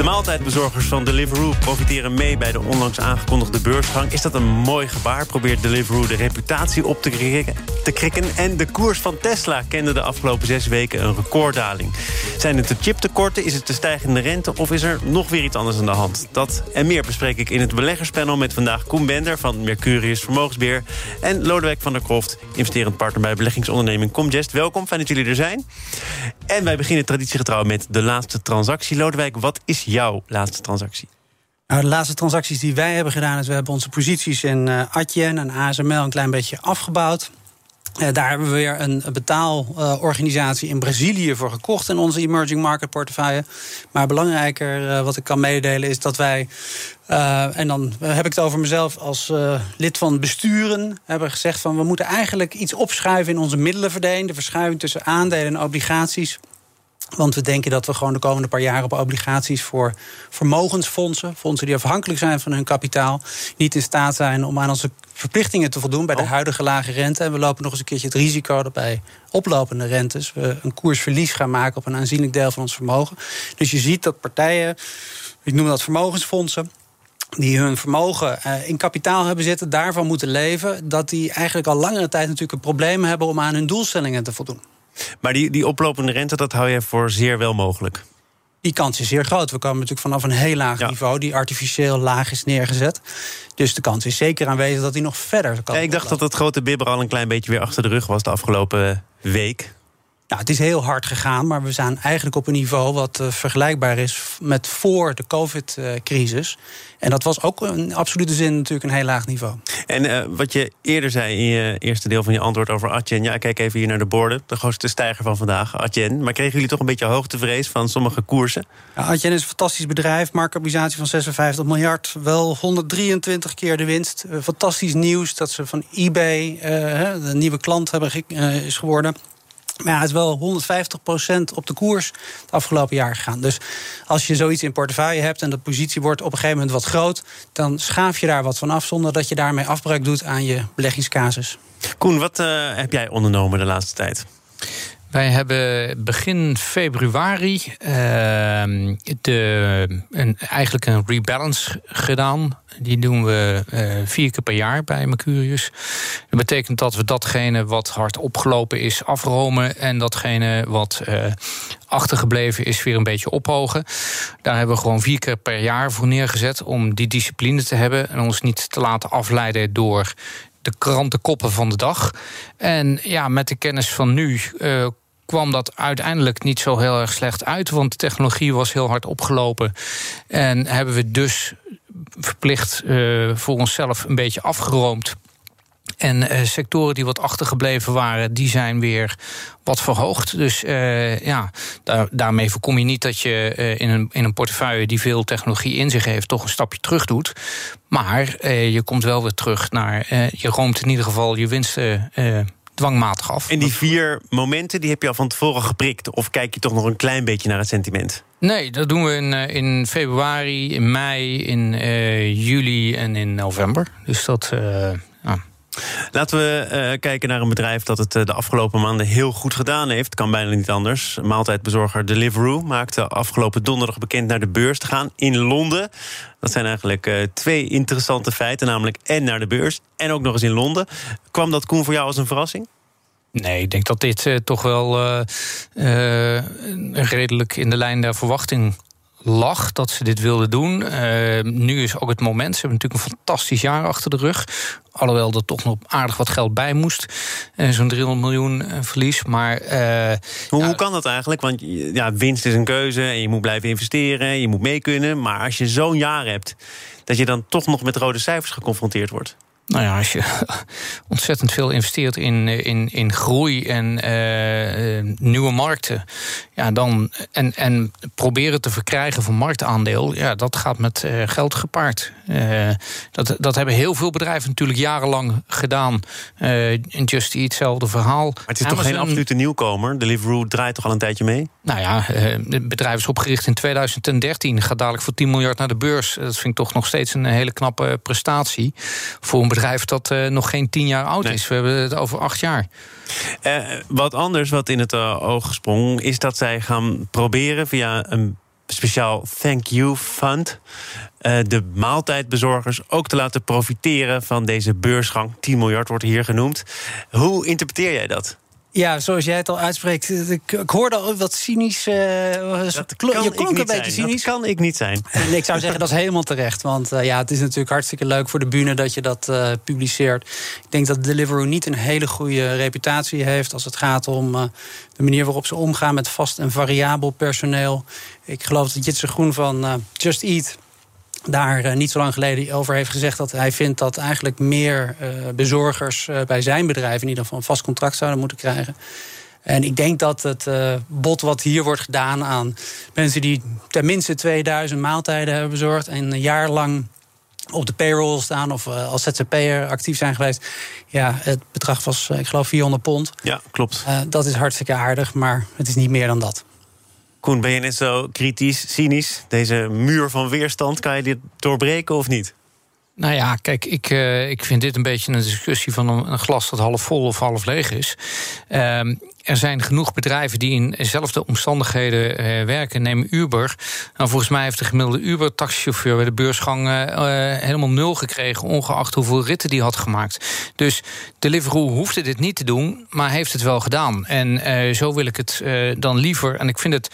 De maaltijdbezorgers van Deliveroo profiteren mee bij de onlangs aangekondigde beursgang. Is dat een mooi gebaar? Probeert Deliveroo de reputatie op te krikken, krikken. En de koers van Tesla kende de afgelopen zes weken een recorddaling. Zijn het de chiptekorten, is het de stijgende rente... of is er nog weer iets anders aan de hand? Dat en meer bespreek ik in het beleggerspanel met vandaag Koen Bender... van Mercurius Vermogensbeheer en Lodewijk van der Kroft... investerend partner bij beleggingsonderneming Comgest. Welkom, fijn dat jullie er zijn. En wij beginnen traditiegetrouw met de laatste transactie. Lodewijk, wat is jouw laatste transactie? Nou, de laatste transacties die wij hebben gedaan... is we hebben onze posities in uh, en ASML een klein beetje afgebouwd. Uh, daar hebben we weer een betaalorganisatie in Brazilië voor gekocht in onze emerging market portefeuille. Maar belangrijker uh, wat ik kan meedelen is dat wij, en dan heb ik het over mezelf als lid van besturen, hebben gezegd van we moeten eigenlijk iets opschuiven in onze middelenverdeling, de verschuiving tussen aandelen en obligaties. Want we denken dat we gewoon de komende paar jaar op obligaties voor vermogensfondsen, fondsen die afhankelijk zijn van hun kapitaal, niet in staat zijn om aan onze verplichtingen te voldoen bij de huidige lage rente. En we lopen nog eens een keertje het risico dat bij oplopende rentes we een koersverlies gaan maken op een aanzienlijk deel van ons vermogen. Dus je ziet dat partijen, ik noem dat vermogensfondsen, die hun vermogen uh, in kapitaal hebben zitten, daarvan moeten leven, dat die eigenlijk al langere tijd natuurlijk een probleem hebben om aan hun doelstellingen te voldoen. Maar die, die oplopende rente, dat hou je voor zeer wel mogelijk? Die kans is zeer groot. We komen natuurlijk vanaf een heel laag ja. niveau, die artificieel laag is neergezet. Dus de kans is zeker aanwezig dat die nog verder kan. Ja, ik dacht dat het grote bibber al een klein beetje weer achter de rug was de afgelopen week. Nou, het is heel hard gegaan, maar we zijn eigenlijk op een niveau wat uh, vergelijkbaar is met voor de COVID-crisis. En dat was ook in absolute zin natuurlijk een heel laag niveau. En uh, wat je eerder zei in je eerste deel van je antwoord over Atjen. Ja, kijk even hier naar de borden. De grootste stijger van vandaag, Atjen. Maar kregen jullie toch een beetje hoogtevrees van sommige koersen? Ja, Atjen is een fantastisch bedrijf. Marktkapitalisatie van 56 miljard. Wel 123 keer de winst. Uh, fantastisch nieuws dat ze van eBay de nieuwe klant hebben is geworden. Maar het is wel 150% op de koers het afgelopen jaar gegaan. Dus als je zoiets in portefeuille hebt en de positie wordt op een gegeven moment wat groot, dan schaaf je daar wat van af zonder dat je daarmee afbreuk doet aan je beleggingscasus. Koen, wat uh, heb jij ondernomen de laatste tijd? Wij hebben begin februari uh, de, een, eigenlijk een rebalance gedaan. Die doen we uh, vier keer per jaar bij Mercurius. Dat betekent dat we datgene wat hard opgelopen is afromen... en datgene wat uh, achtergebleven is weer een beetje ophogen. Daar hebben we gewoon vier keer per jaar voor neergezet... om die discipline te hebben en ons niet te laten afleiden door de krantenkoppen van de dag. En ja, met de kennis van nu uh, kwam dat uiteindelijk niet zo heel erg slecht uit. Want de technologie was heel hard opgelopen. En hebben we dus verplicht uh, voor onszelf een beetje afgeroomd. En uh, sectoren die wat achtergebleven waren, die zijn weer wat verhoogd. Dus uh, ja, daar, daarmee voorkom je niet dat je in, een, in een portefeuille die veel technologie in zich heeft, toch een stapje terug doet. Maar je komt wel weer terug naar. je roomt in ieder geval je winsten dwangmatig af. En die vier momenten die heb je al van tevoren geprikt? Of kijk je toch nog een klein beetje naar het sentiment? Nee, dat doen we in, in februari, in mei, in uh, juli en in november. Dus dat. Uh, ja. Laten we uh, kijken naar een bedrijf dat het de afgelopen maanden heel goed gedaan heeft. Kan bijna niet anders. Maaltijdbezorger Deliveroo maakte afgelopen donderdag bekend naar de beurs te gaan in Londen. Dat zijn eigenlijk uh, twee interessante feiten, namelijk en naar de beurs en ook nog eens in Londen. Kwam dat Koen voor jou als een verrassing? Nee, ik denk dat dit toch wel redelijk in de lijn der verwachting lag dat ze dit wilden doen. Uh, nu is ook het moment. Ze hebben natuurlijk een fantastisch jaar achter de rug. Alhoewel er toch nog aardig wat geld bij moest. Uh, Zo'n 300 miljoen uh, verlies. Maar, hoe, ja, hoe kan dat eigenlijk? Want ja, winst is een keuze en je moet blijven investeren. Je moet mee kunnen. Maar als je zo'n jaar hebt, dat je dan toch nog met rode cijfers geconfronteerd wordt. Nou ja, als je ontzettend veel investeert in, in, in groei en uh, nieuwe markten, ja, dan, en, en proberen te verkrijgen van marktaandeel, ja, dat gaat met uh, geld gepaard. Uh, dat, dat hebben heel veel bedrijven natuurlijk jarenlang gedaan. Just Eat, hetzelfde verhaal. Maar het is Amazon, toch geen absolute nieuwkomer? Deliveroo draait toch al een tijdje mee? Nou ja, het bedrijf is opgericht in 2013, gaat dadelijk voor 10 miljard naar de beurs. Dat vind ik toch nog steeds een hele knappe prestatie voor een bedrijf bedrijf dat uh, nog geen tien jaar oud is. We hebben het over acht jaar. Uh, wat anders wat in het uh, oog sprong, is dat zij gaan proberen via een speciaal thank you fund. de maaltijdbezorgers ook te laten profiteren van deze beursgang. 10 miljard wordt hier genoemd. Hoe interpreteer jij dat? Ja, zoals jij het al uitspreekt. Ik, ik hoorde al wat cynisch. Uh, dat je klonk een beetje cynisch. Dat kan ik niet zijn. En ik zou zeggen dat is helemaal terecht. Want uh, ja, het is natuurlijk hartstikke leuk voor de bühne dat je dat uh, publiceert. Ik denk dat Deliveroo niet een hele goede reputatie heeft als het gaat om de manier waarop ze omgaan met vast en variabel personeel. Ik geloof dat Jitse Groen van Just Eat daar uh, niet zo lang geleden over heeft gezegd dat hij vindt dat eigenlijk meer uh, bezorgers uh, bij zijn bedrijf in ieder geval een vast contract zouden moeten krijgen. En ik denk dat het bod wat hier wordt gedaan aan mensen die tenminste 2000 maaltijden hebben bezorgd en een jaar lang op de payroll staan of als ZZP'er actief zijn geweest. Ja, het bedrag was, ik geloof, 400 pond. Ja, klopt. dat is hartstikke aardig, maar het is niet meer dan dat. Koen, ben je net zo kritisch, cynisch? Deze muur van weerstand, kan je dit doorbreken of niet? Nou ja, kijk, ik, uh, ik vind dit een beetje een discussie van een, glas dat half vol of half leeg is. Uh, er zijn genoeg bedrijven die in dezelfde omstandigheden uh, werken. Neem Uber. Nou, volgens mij heeft de gemiddelde Uber-taxichauffeur bij de beursgang uh, helemaal nul gekregen, ongeacht hoeveel ritten die had gemaakt. Dus Deliveroo hoefde dit niet te doen, maar heeft het wel gedaan. En zo wil ik het dan liever. En ik vind het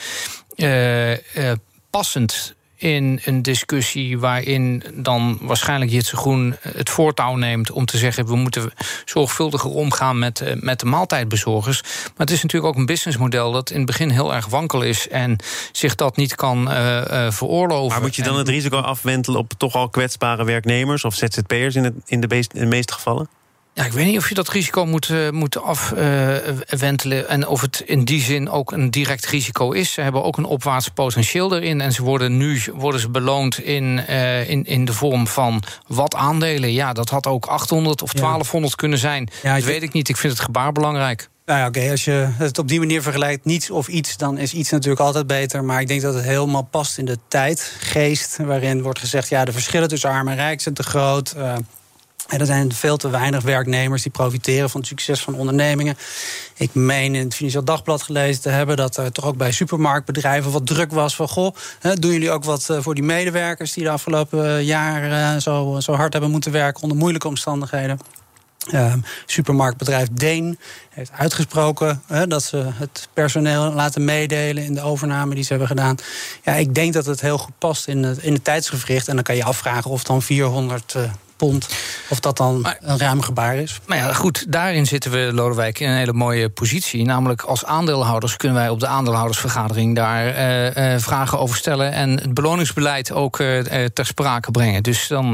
passend in een discussie waarin dan waarschijnlijk Jitse Groen het voortouw neemt om te zeggen: we moeten zorgvuldiger omgaan met, eh, met de maaltijdbezorgers. Maar het is natuurlijk ook een businessmodel dat in het begin heel erg wankel is en zich dat niet kan uh, uh, veroorloven. Maar moet je dan het risico afwentelen op toch al kwetsbare werknemers of ZZP'ers in, het, in de meeste gevallen? Ja, ik weet niet of je dat risico moet, uh, moet afwentelen. Uh, en of het in die zin ook een direct risico is. Ze hebben ook een opwaartse potentieel erin. En ze worden nu worden ze beloond in, uh, in, in de vorm van wat aandelen. Ja, dat had ook 800 of 1200 ja. kunnen zijn. Ja, dat weet ik niet. Ik vind het gebaar belangrijk. Nou ja, oké, als je het op die manier vergelijkt, niets of iets, dan is iets natuurlijk altijd beter. Maar ik denk dat het helemaal past in de tijdgeest, waarin wordt gezegd: ja, de verschillen tussen arm en rijk zijn te groot. Uh, er zijn veel te weinig werknemers die profiteren van het succes van ondernemingen. Ik meen in het Financieel Dagblad gelezen te hebben dat er toch ook bij supermarktbedrijven wat druk was van goh, doen jullie ook wat eh, voor die medewerkers die de afgelopen jaren eh, zo, zo hard hebben moeten werken onder moeilijke omstandigheden. Uh, supermarktbedrijf Deen heeft uitgesproken dat ze het personeel laten meedelen in de overname die ze hebben gedaan. Ja, ik denk dat het heel goed past in het, in tijdsgevricht. En dan kan je afvragen of dan 400 uh, pond. Of dat dan een ruim gebaar is. Maar ja, goed, daarin zitten we, Lodewijk, in een hele mooie positie. Namelijk als aandeelhouders kunnen wij op de aandeelhoudersvergadering daar uh, uh, vragen over stellen. En het beloningsbeleid ook uh, ter sprake brengen. Dus dan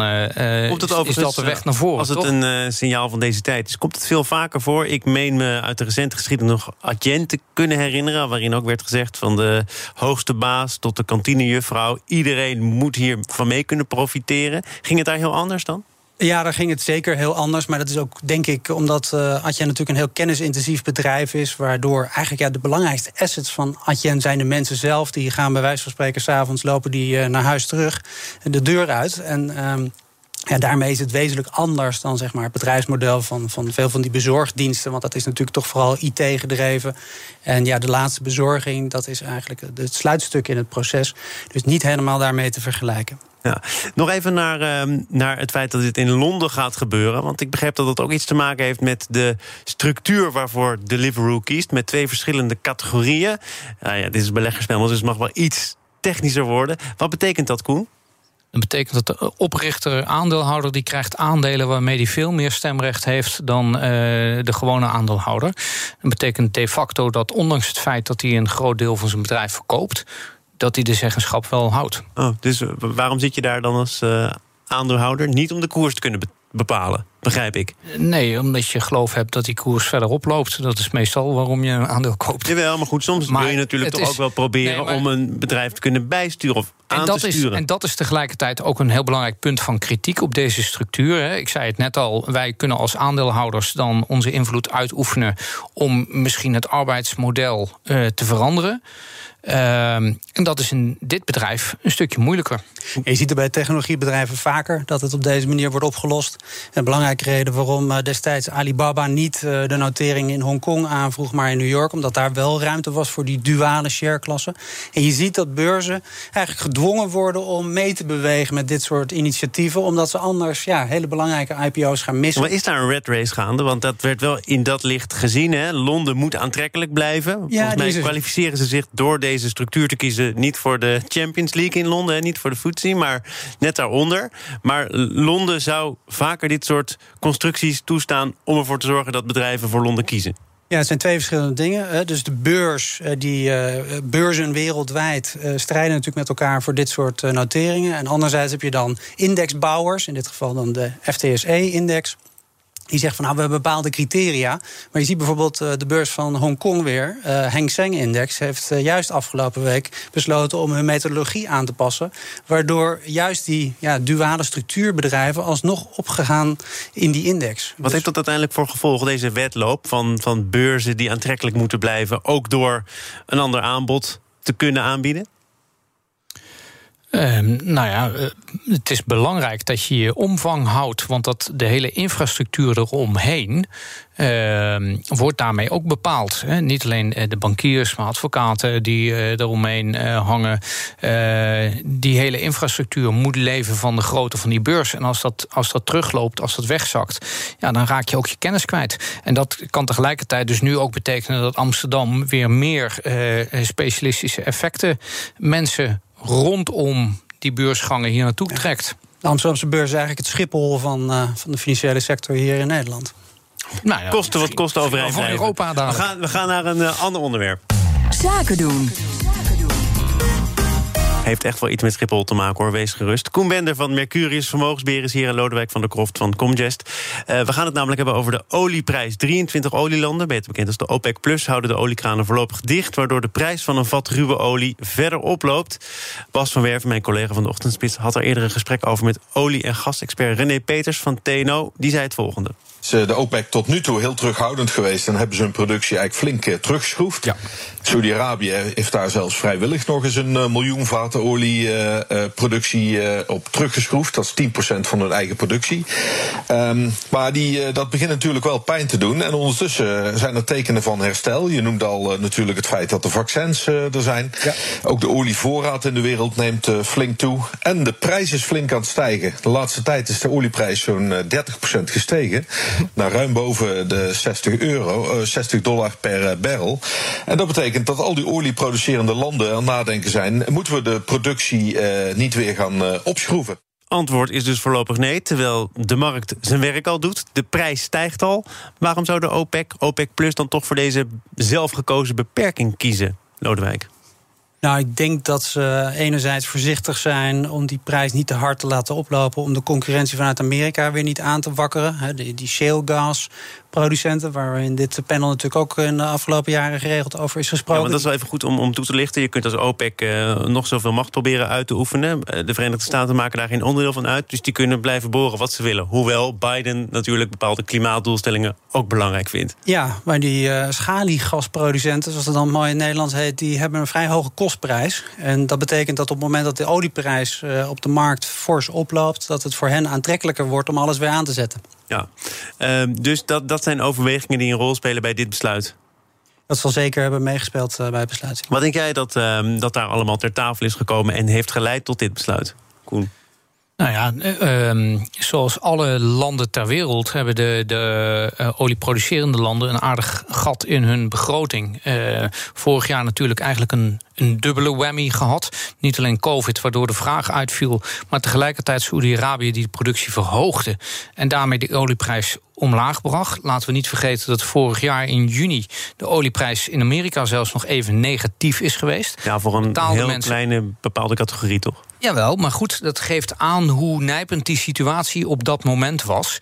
komt het is dat de weg naar voren. Als het een signaal van deze tijd is, komt het veel vaker voor. Ik meen me uit de recente geschiedenis nog Adyen te kunnen herinneren. Waarin ook werd gezegd van de hoogste baas tot de kantinejuffrouw. Iedereen moet hier van mee kunnen profiteren. Ging het daar heel anders dan? Ja, daar ging het zeker heel anders. Maar dat is ook, denk ik, omdat uh, Adyen natuurlijk een heel kennisintensief bedrijf is. Waardoor eigenlijk ja, de belangrijkste assets van Adyen zijn de mensen zelf. Die gaan bij wijze van spreken s'avonds lopen die uh, naar huis terug. De deur uit. En um, ja, daarmee is het wezenlijk anders dan zeg maar, het bedrijfsmodel van, van veel van die bezorgdiensten. Want dat is natuurlijk toch vooral IT gedreven. En ja, de laatste bezorging, dat is eigenlijk het sluitstuk in het proces. Dus niet helemaal daarmee te vergelijken. Ja. Nog even naar, uh, naar het feit dat dit in Londen gaat gebeuren. Want ik begrijp dat het ook iets te maken heeft met de structuur waarvoor Deliveroo kiest. Met twee verschillende categorieën. Uh, ja, dit is beleggerspel, dus het mag wel iets technischer worden. Wat betekent dat, Koen? Dat betekent dat de oprichter, aandeelhouder, die krijgt aandelen waarmee hij veel meer stemrecht heeft dan uh, de gewone aandeelhouder. Dat betekent de facto dat ondanks het feit dat hij een groot deel van zijn bedrijf verkoopt, dat hij de zeggenschap wel houdt. Oh, dus waarom zit je daar dan als uh, aandeelhouder? Niet om de koers te kunnen bepalen? begrijp ik. Nee, omdat je geloof hebt dat die koers verder oploopt. Dat is meestal waarom je een aandeel koopt. Jawel, maar goed, soms wil je natuurlijk toch ook wel proberen om een bedrijf te kunnen bijsturen of aan en dat te sturen. Is, en dat is tegelijkertijd ook een heel belangrijk punt van kritiek op deze structuur. Ik zei het net al, wij kunnen als aandeelhouders dan onze invloed uitoefenen om misschien het arbeidsmodel uh, te veranderen. Ehm, en dat is in dit bedrijf een stukje moeilijker. je ziet er bij technologiebedrijven vaker dat het op deze manier wordt opgelost. Een belangrijke reden waarom eh, destijds Alibaba niet eh, de notering in Hongkong aanvroeg, maar in New York, omdat daar wel ruimte was voor die duale shareklasse. En je ziet dat beurzen eigenlijk gedwongen worden om mee te bewegen met dit soort initiatieven, omdat ze anders ja, hele belangrijke IPO's gaan missen. Maar is daar een red race gaande? Want dat werd wel in dat licht gezien. Hè? Londen moet aantrekkelijk blijven. Volgens mij kwalificeren ze zich door deze deze structuur te kiezen. Niet voor de Champions League in Londen, niet voor de FTSE, maar net daaronder. Maar Londen zou vaker dit soort constructies toestaan om ervoor te zorgen dat bedrijven voor Londen kiezen. Ja, het zijn twee verschillende dingen. Dus de beurs, eh, die eh, beurzen wereldwijd eh, strijden natuurlijk met elkaar voor dit soort noteringen. En anderzijds heb je dan indexbouwers, in dit geval dan de FTSE-index. Die zegt van nou, we hebben bepaalde criteria. Maar je ziet bijvoorbeeld uh, de beurs van Hongkong weer. Uh, Hang Seng Index heeft uh, juist afgelopen week besloten om hun methodologie aan te passen. Waardoor juist die ja, duale structuurbedrijven alsnog opgegaan in die index. Wat heeft dat uiteindelijk voor gevolgen, deze wedloop van, van beurzen die aantrekkelijk moeten blijven, ook door een ander aanbod te kunnen aanbieden? Ehm, nou ja, eh, het is belangrijk dat je je omvang houdt, want dat de hele infrastructuur eromheen uh, wordt daarmee ook bepaald. Hè. Niet alleen eh, de bankiers, maar advocaten die uh, eromheen hangen. die hele infrastructuur moet leven van de grootte van die beurs. En als dat, als dat terugloopt, als dat wegzakt, ja, dan raak je ook je kennis kwijt. En dat kan tegelijkertijd dus nu ook betekenen dat Amsterdam weer meer specialistische effecten mensen rondom die beursgangen hier naartoe trekt. De Amsterdamse beurs is eigenlijk het Schiphol van, uh, van de financiële sector hier in Nederland. Nou ja, kosten wat kosten overeind Van Europa daar. We gaan, we gaan naar een uh, ander onderwerp. Zaken doen. Heeft echt wel iets met Schiphol te maken hoor, wees gerust. Koen Bender van Mercurius Vermogensbeheer is hier... en Lodewijk van der Kroft van Comgest. Uh, we gaan het namelijk hebben over de olieprijs. 23 olielanden, beter bekend als de OPEC Plus... houden de oliekranen voorlopig dicht... waardoor de prijs van een vat ruwe olie verder oploopt. Bas van Werven, mijn collega van de Ochtendspits... had er eerder een gesprek over met olie- en gasexpert René Peters van TNO. Die zei het volgende de OPEC tot nu toe heel terughoudend geweest en hebben ze hun productie eigenlijk flink eh, teruggeschroefd. Ja. Saudi-Arabië heeft daar zelfs vrijwillig nog eens een uh, miljoen vaten olieproductie uh, op teruggeschroefd. Dat is 10% van hun eigen productie. Um, maar die, dat begint natuurlijk wel pijn te doen. En ondertussen zijn er tekenen van herstel. Je noemt al natuurlijk het feit dat de vaccins er zijn. Ja. Ook de olievoorraad in de wereld neemt flink toe. En de prijs is flink aan het stijgen. De laatste tijd is de olieprijs zo'n 30% gestegen naar ruim boven de 60 euro, 60 eh, dollar per eh, barrel. En dat betekent dat al die olieproducerende landen aan nadenken zijn: moeten we de productie eh, niet weer gaan opschroeven? Antwoord is dus voorlopig nee, terwijl de markt zijn werk al doet. De prijs stijgt al. Waarom zou de OPEC, OPEC Plus dan toch voor deze zelfgekozen beperking kiezen, Lodewijk? Nou, ik denk dat ze enerzijds voorzichtig zijn om die prijs niet te hard te laten oplopen. Om de concurrentie vanuit Amerika weer niet aan te wakkeren. Die, die shale gas producenten, waar we in dit panel natuurlijk ook in de afgelopen jaren geregeld over is gesproken. Ja, maar dat is wel even goed om, om toe te lichten. Je kunt als OPEC uh, nog zoveel macht proberen uit te oefenen. Eh, de Verenigde Staten maken daar geen onderdeel van uit. Dus die kunnen blijven boren wat ze willen. Hoewel Biden natuurlijk bepaalde klimaatdoelstellingen ook belangrijk vindt. Ja, maar die uh, schaliegasproducenten, zoals dat dan mooi in Nederland heet, die hebben een vrij hoge kostprijs. En dat betekent dat op het moment dat de olieprijs op de markt fors oploopt, dat het voor hen aantrekkelijker wordt om alles weer aan te zetten. Ja, uh, dus dat, dat zijn overwegingen die een rol spelen bij dit besluit. Dat zal zeker hebben meegespeeld uh, bij het besluit. Wat denk jij dat, uh, dat daar allemaal ter tafel is gekomen en heeft geleid tot dit besluit? Koen. Nou ja, uh, zoals alle landen ter wereld hebben de, de uh, olieproducerende landen een aardig gat in hun begroting. Uh, vorig jaar natuurlijk eigenlijk een, een dubbele whammy gehad. Niet alleen COVID, waardoor de vraag uitviel, maar tegelijkertijd Saoedi-Arabië die de productie verhoogde en daarmee de olieprijs omlaag bracht. Laten we niet vergeten dat vorig jaar in juni de olieprijs in Amerika zelfs nog even negatief is geweest. Ja, voor een heel mensen... kleine bepaalde categorie toch? Jawel, maar goed, dat geeft aan hoe nijpend die situatie op dat moment was.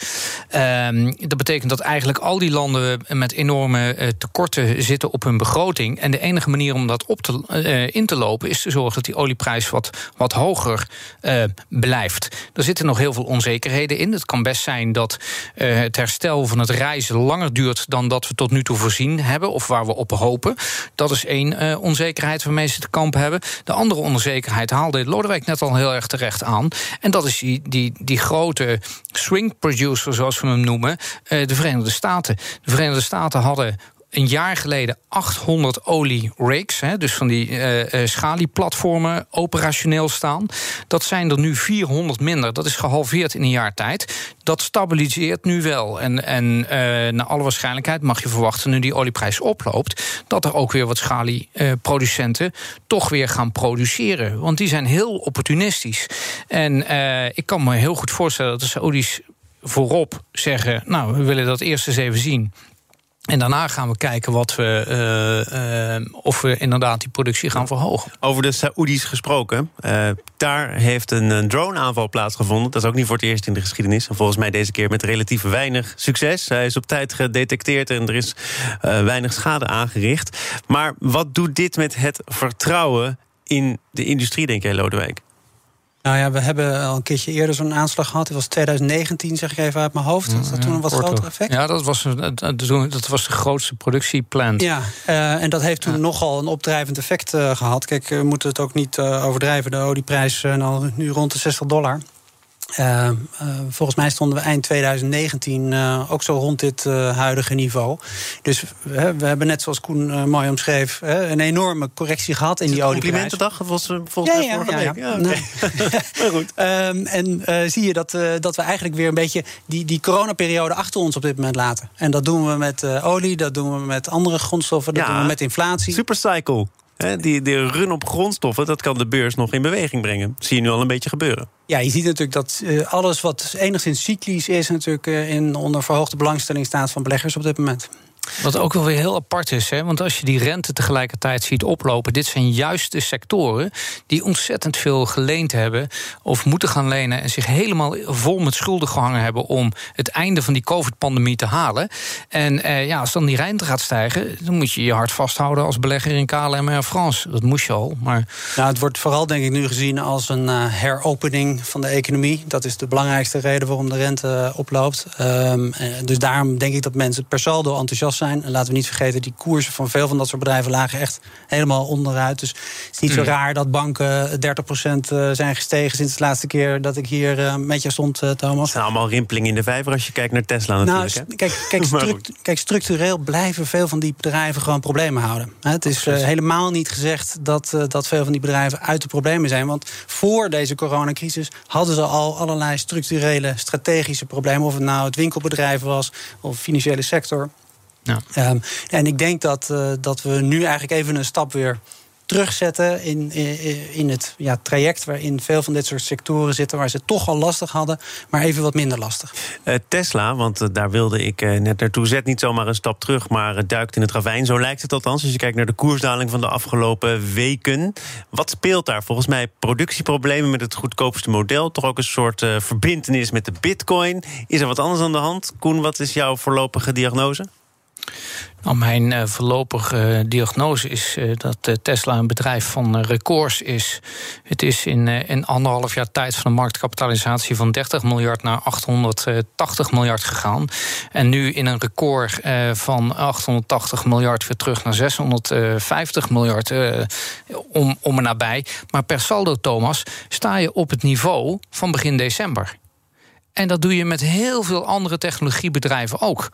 Ehm, dat betekent dat eigenlijk al die landen met enorme uh, tekorten zitten op hun begroting. En de enige manier om dat op te, uh, in te lopen is te zorgen dat die olieprijs wat, wat hoger uh, blijft. Er zitten nog heel veel onzekerheden in. Het kan best zijn dat het herstel van het reizen langer duurt dan dat we tot nu toe voorzien hebben, of waar we op hopen. Dat is één onzekerheid waarmee ze te kampen hebben. De andere onzekerheid haalde Lodewijk net al heel erg terecht aan. En dat is die, die, die grote swing producer, zoals we hem noemen, uh, de Verenigde Staten. De Verenigde Staten hadden een jaar geleden 800 olie-rigs, dus van die uh, schalieplatformen, operationeel staan. Dat zijn er nu 400 minder. Dat is gehalveerd in een jaar tijd. Dat stabiliseert nu wel. En, en uh, naar alle waarschijnlijkheid mag je verwachten, nu die olieprijs oploopt, dat er ook weer wat schalieproducenten toch weer gaan produceren. Want die zijn heel opportunistisch. En ik kan me heel goed voorstellen dat de Saoedi's voorop zeggen: Nou, we willen dat eerst eens even zien. En daarna gaan we kijken wat we, uh, uh, of we inderdaad die productie gaan verhogen. Over de Saoedi's gesproken. Uh, daar heeft een, een drone-aanval plaatsgevonden. Dat is ook niet voor het eerst in de geschiedenis. En volgens mij deze keer met relatief weinig succes. Hij is op tijd gedetecteerd en er is weinig schade aangericht. Maar wat doet dit met het vertrouwen in de industrie, denk jij, Lodewijk? Nou ja, we hebben al een keertje eerder zo'n aanslag gehad. Het was 2019, zeg ik even uit mijn hoofd. Was dat toen een wat groter effect? Ja, dat was, dat was de grootste productieplant. Ja, uh, en dat heeft toen nogal een opdrijvend effect uh, gehad. Kijk, we moeten het ook niet uh, overdrijven. De olieprijs nou, nu rond de 60 dollar. Uh, uh, volgens mij stonden we eind 2019 uh, ook zo rond dit huidige niveau. Dus we hebben net zoals Koen mooi omschreef... een enorme correctie gehad in die olieprijs. Complimentendag? Dat was volgens mij ja, vorige ja, week. Ja, ja. Okay. goed. Um, en zie je dat, dat we eigenlijk weer een beetje... die, die coronaperiode achter ons op dit moment laten. En dat doen we met olie, dat doen we met andere grondstoffen... dat doen we met inflatie. Supercycle. Die, run op grondstoffen, dat kan de beurs nog in beweging brengen. Dat zie je nu al een beetje gebeuren. Ja, je ziet natuurlijk dat uh, alles wat enigszins cyclisch is, natuurlijk uh, in onder verhoogde belangstelling staat van beleggers op dit moment. Wat ook wel weer heel apart is, hè? want als je die rente tegelijkertijd ziet oplopen, dit zijn juist de sectoren die ontzettend veel geleend hebben of moeten gaan lenen en zich helemaal vol met schulden gehangen hebben om het einde van die COVID-pandemie te halen. En eh, ja, als dan die rente gaat stijgen, dan moet je je hart vasthouden als belegger in KLM Air France. Dat moest je al. Maar... Nou, het wordt vooral denk ik nu gezien als een uh, heropening van de economie. Dat is de belangrijkste reden waarom de rente oploopt. Um, dus daarom denk ik dat mensen per saldo enthousiast zijn. En laten we niet vergeten, die koersen van veel van dat soort bedrijven lagen echt helemaal onderuit. Dus het is niet zo mm. raar dat banken 30% eh, zijn gestegen sinds de laatste keer dat ik hier eh, met je stond, eh, Thomas. Het zijn allemaal rimpelingen in de vijver als je kijkt naar Tesla natuurlijk. Nou, kijk, kijk, kijk, structureel blijven veel van die bedrijven gewoon problemen houden. Het is helemaal niet gezegd dat, dat veel van die bedrijven uit de problemen zijn. Want voor deze coronacrisis hadden ze al allerlei structurele, strategische problemen. Of het nou het winkelbedrijf was of financiële sector. Ja. Um, en ik denk dat, uh, dat we nu eigenlijk even een stap weer terugzetten in, in, in het ja, traject waarin veel van dit soort sectoren zitten waar ze het toch al lastig hadden, maar even wat minder lastig. Uh, Tesla, want uh, daar wilde ik uh, net naartoe, zet niet zomaar een stap terug, maar duikt in het ravijn. Zo lijkt het althans. Als je kijkt naar de koersdaling van de afgelopen weken. Wat speelt daar? Volgens mij productieproblemen met het goedkoopste model. Toch ook een soort verbindenis met de bitcoin. Is er wat anders aan de hand? Koen, wat is jouw voorlopige diagnose? Nou, mijn uh, voorlopige diagnose is uh, dat Tesla een bedrijf van records is. Het is in, in anderhalf jaar tijd van een marktkapitalisatie van 30 miljard naar 880 miljard gegaan. En nu in een record van 880 miljard weer terug naar 650 miljard om, om en nabij. Maar per saldo, Thomas, sta je op het niveau van begin december. En dat doe je met heel veel andere technologiebedrijven ook.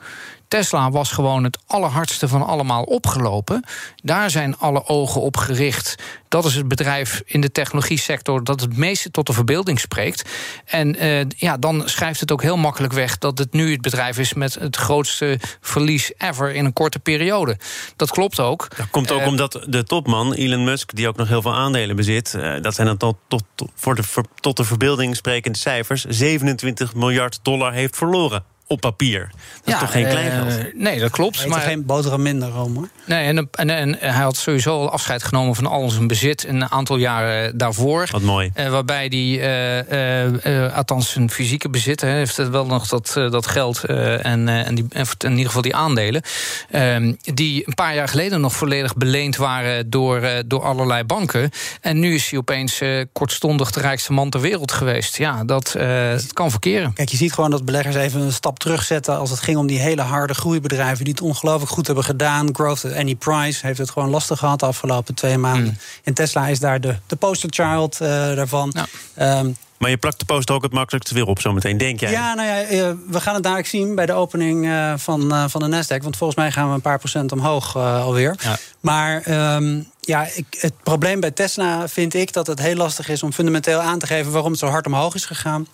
Tesla was gewoon het allerhardste van allemaal opgelopen. Daar zijn alle ogen op gericht. Dat is het bedrijf in de technologie sector dat het meeste tot de verbeelding spreekt. En uh, ja, dan schrijft het ook heel makkelijk weg dat het nu het bedrijf is met het grootste verlies ever in een korte periode. Dat klopt ook. Dat komt ook uh, omdat de topman, Elon Musk, die ook nog heel veel aandelen bezit, uh, dat zijn dan tot, tot, voor de, voor, tot de verbeelding sprekende cijfers, 27 miljard dollar heeft verloren op papier. Dat is toch geen klein geld? Uh, nee, dat klopt. Maar geen boterham minder, hoor. Nee, en, en, en, hij had sowieso al afscheid genomen van al zijn bezit een aantal jaren daarvoor. Wat mooi. Uh, waarbij hij, althans zijn fysieke bezit, hè, heeft het wel nog dat, dat geld en, en, die, en in ieder geval die aandelen. Ehm, die een paar jaar geleden nog volledig beleend waren door, door allerlei banken. En nu is hij opeens kortstondig de rijkste man ter wereld geweest. Ja, dat, dat kan verkeren. Kijk, je ziet gewoon dat beleggers even een stap terugzetten als het ging om die hele harde groeibedrijven die het ongelooflijk goed hebben gedaan. Growth at any price heeft het gewoon lastig gehad de afgelopen twee maanden. Mm. En Tesla is daar de, de poster child uh, daarvan. Ja. Ehm, maar je plakt de poster ook het makkelijkste weer op zometeen, denk jij? Ja, nou ja, eh, we gaan het dadelijk zien bij de opening uh, van, van de Nasdaq. Want volgens mij gaan we een paar procent omhoog alweer. Ja. Maar um, ja, ik, het probleem bij Tesla vind ik dat het heel lastig is om fundamenteel aan te geven waarom het zo hard omhoog is gegaan.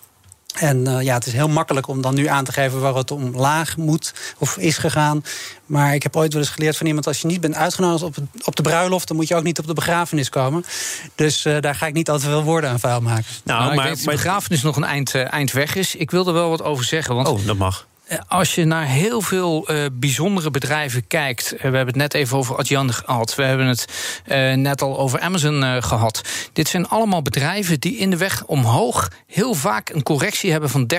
En uh, ja, het is heel makkelijk om dan nu aan te geven waar het omlaag moet of is gegaan. Maar ik heb ooit wel eens geleerd van iemand: als je niet bent uitgenodigd op, op de bruiloft, dan moet je ook niet op de begrafenis komen. Dus uh, daar ga ik niet al te veel woorden aan vuil maken. Nou, nou maar, weet, de begrafenis nog een eind, uh, eind weg is. Ik wil er wel wat over zeggen. Want oh, dat mag. Eh, als je naar heel veel uh, bijzondere bedrijven kijkt. Uh, we hebben het net even over Adjan gehad. We hebben het net al over Amazon gehad. Dit zijn allemaal bedrijven die in de weg omhoog heel vaak een correctie hebben van 30%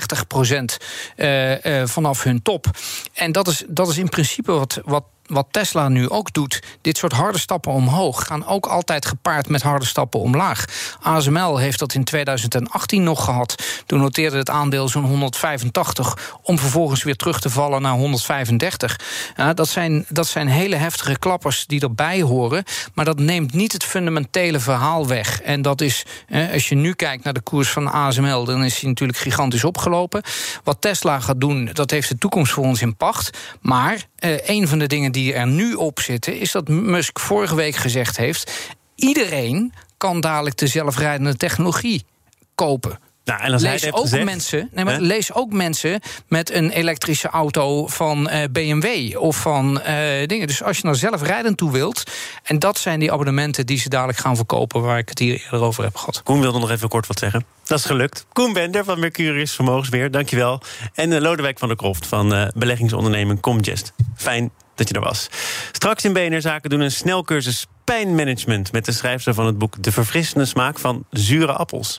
vanaf hun top. En dat is, dat is in principe wat, wat wat Tesla nu ook doet, dit soort harde stappen omhoog, gaan ook altijd gepaard met harde stappen omlaag. ASML heeft dat in 2018 nog gehad. Toen noteerde het aandeel zo'n 185, om vervolgens weer terug te vallen naar 135. Ja, dat, zijn, dat zijn hele heftige klappers die erbij horen, maar dat neemt niet het fundamentele verhaal weg. En dat is, als je nu kijkt naar de koers van ASML, dan is die natuurlijk gigantisch opgelopen. Wat Tesla gaat doen, dat heeft de toekomst voor ons in pacht. Maar uh, een van de dingen die er nu op zitten, is dat Musk vorige week gezegd heeft: iedereen kan dadelijk de zelfrijdende technologie kopen. Nou, en als lees, hij ook gezegd, mensen, nee, maar lees ook mensen met een elektrische auto van uh, eh, BMW of van uh, dingen. Dus als je naar zelfrijdend toe wilt, en dat zijn die abonnementen die ze dadelijk gaan verkopen, waar ik het hier eerder over heb gehad. Koen wilde nog even kort wat zeggen. Dat is gelukt. Koen Bender van Mercurius Vermogensbeheer, dankjewel. En uh, Lodewijk van der Kroft van beleggingsonderneming Comgest. Fijn dat je er was. Straks in BNR Zaken doen een snelcursus pijnmanagement... met de schrijfster van het boek De Verfrissende Smaak van Zure Appels.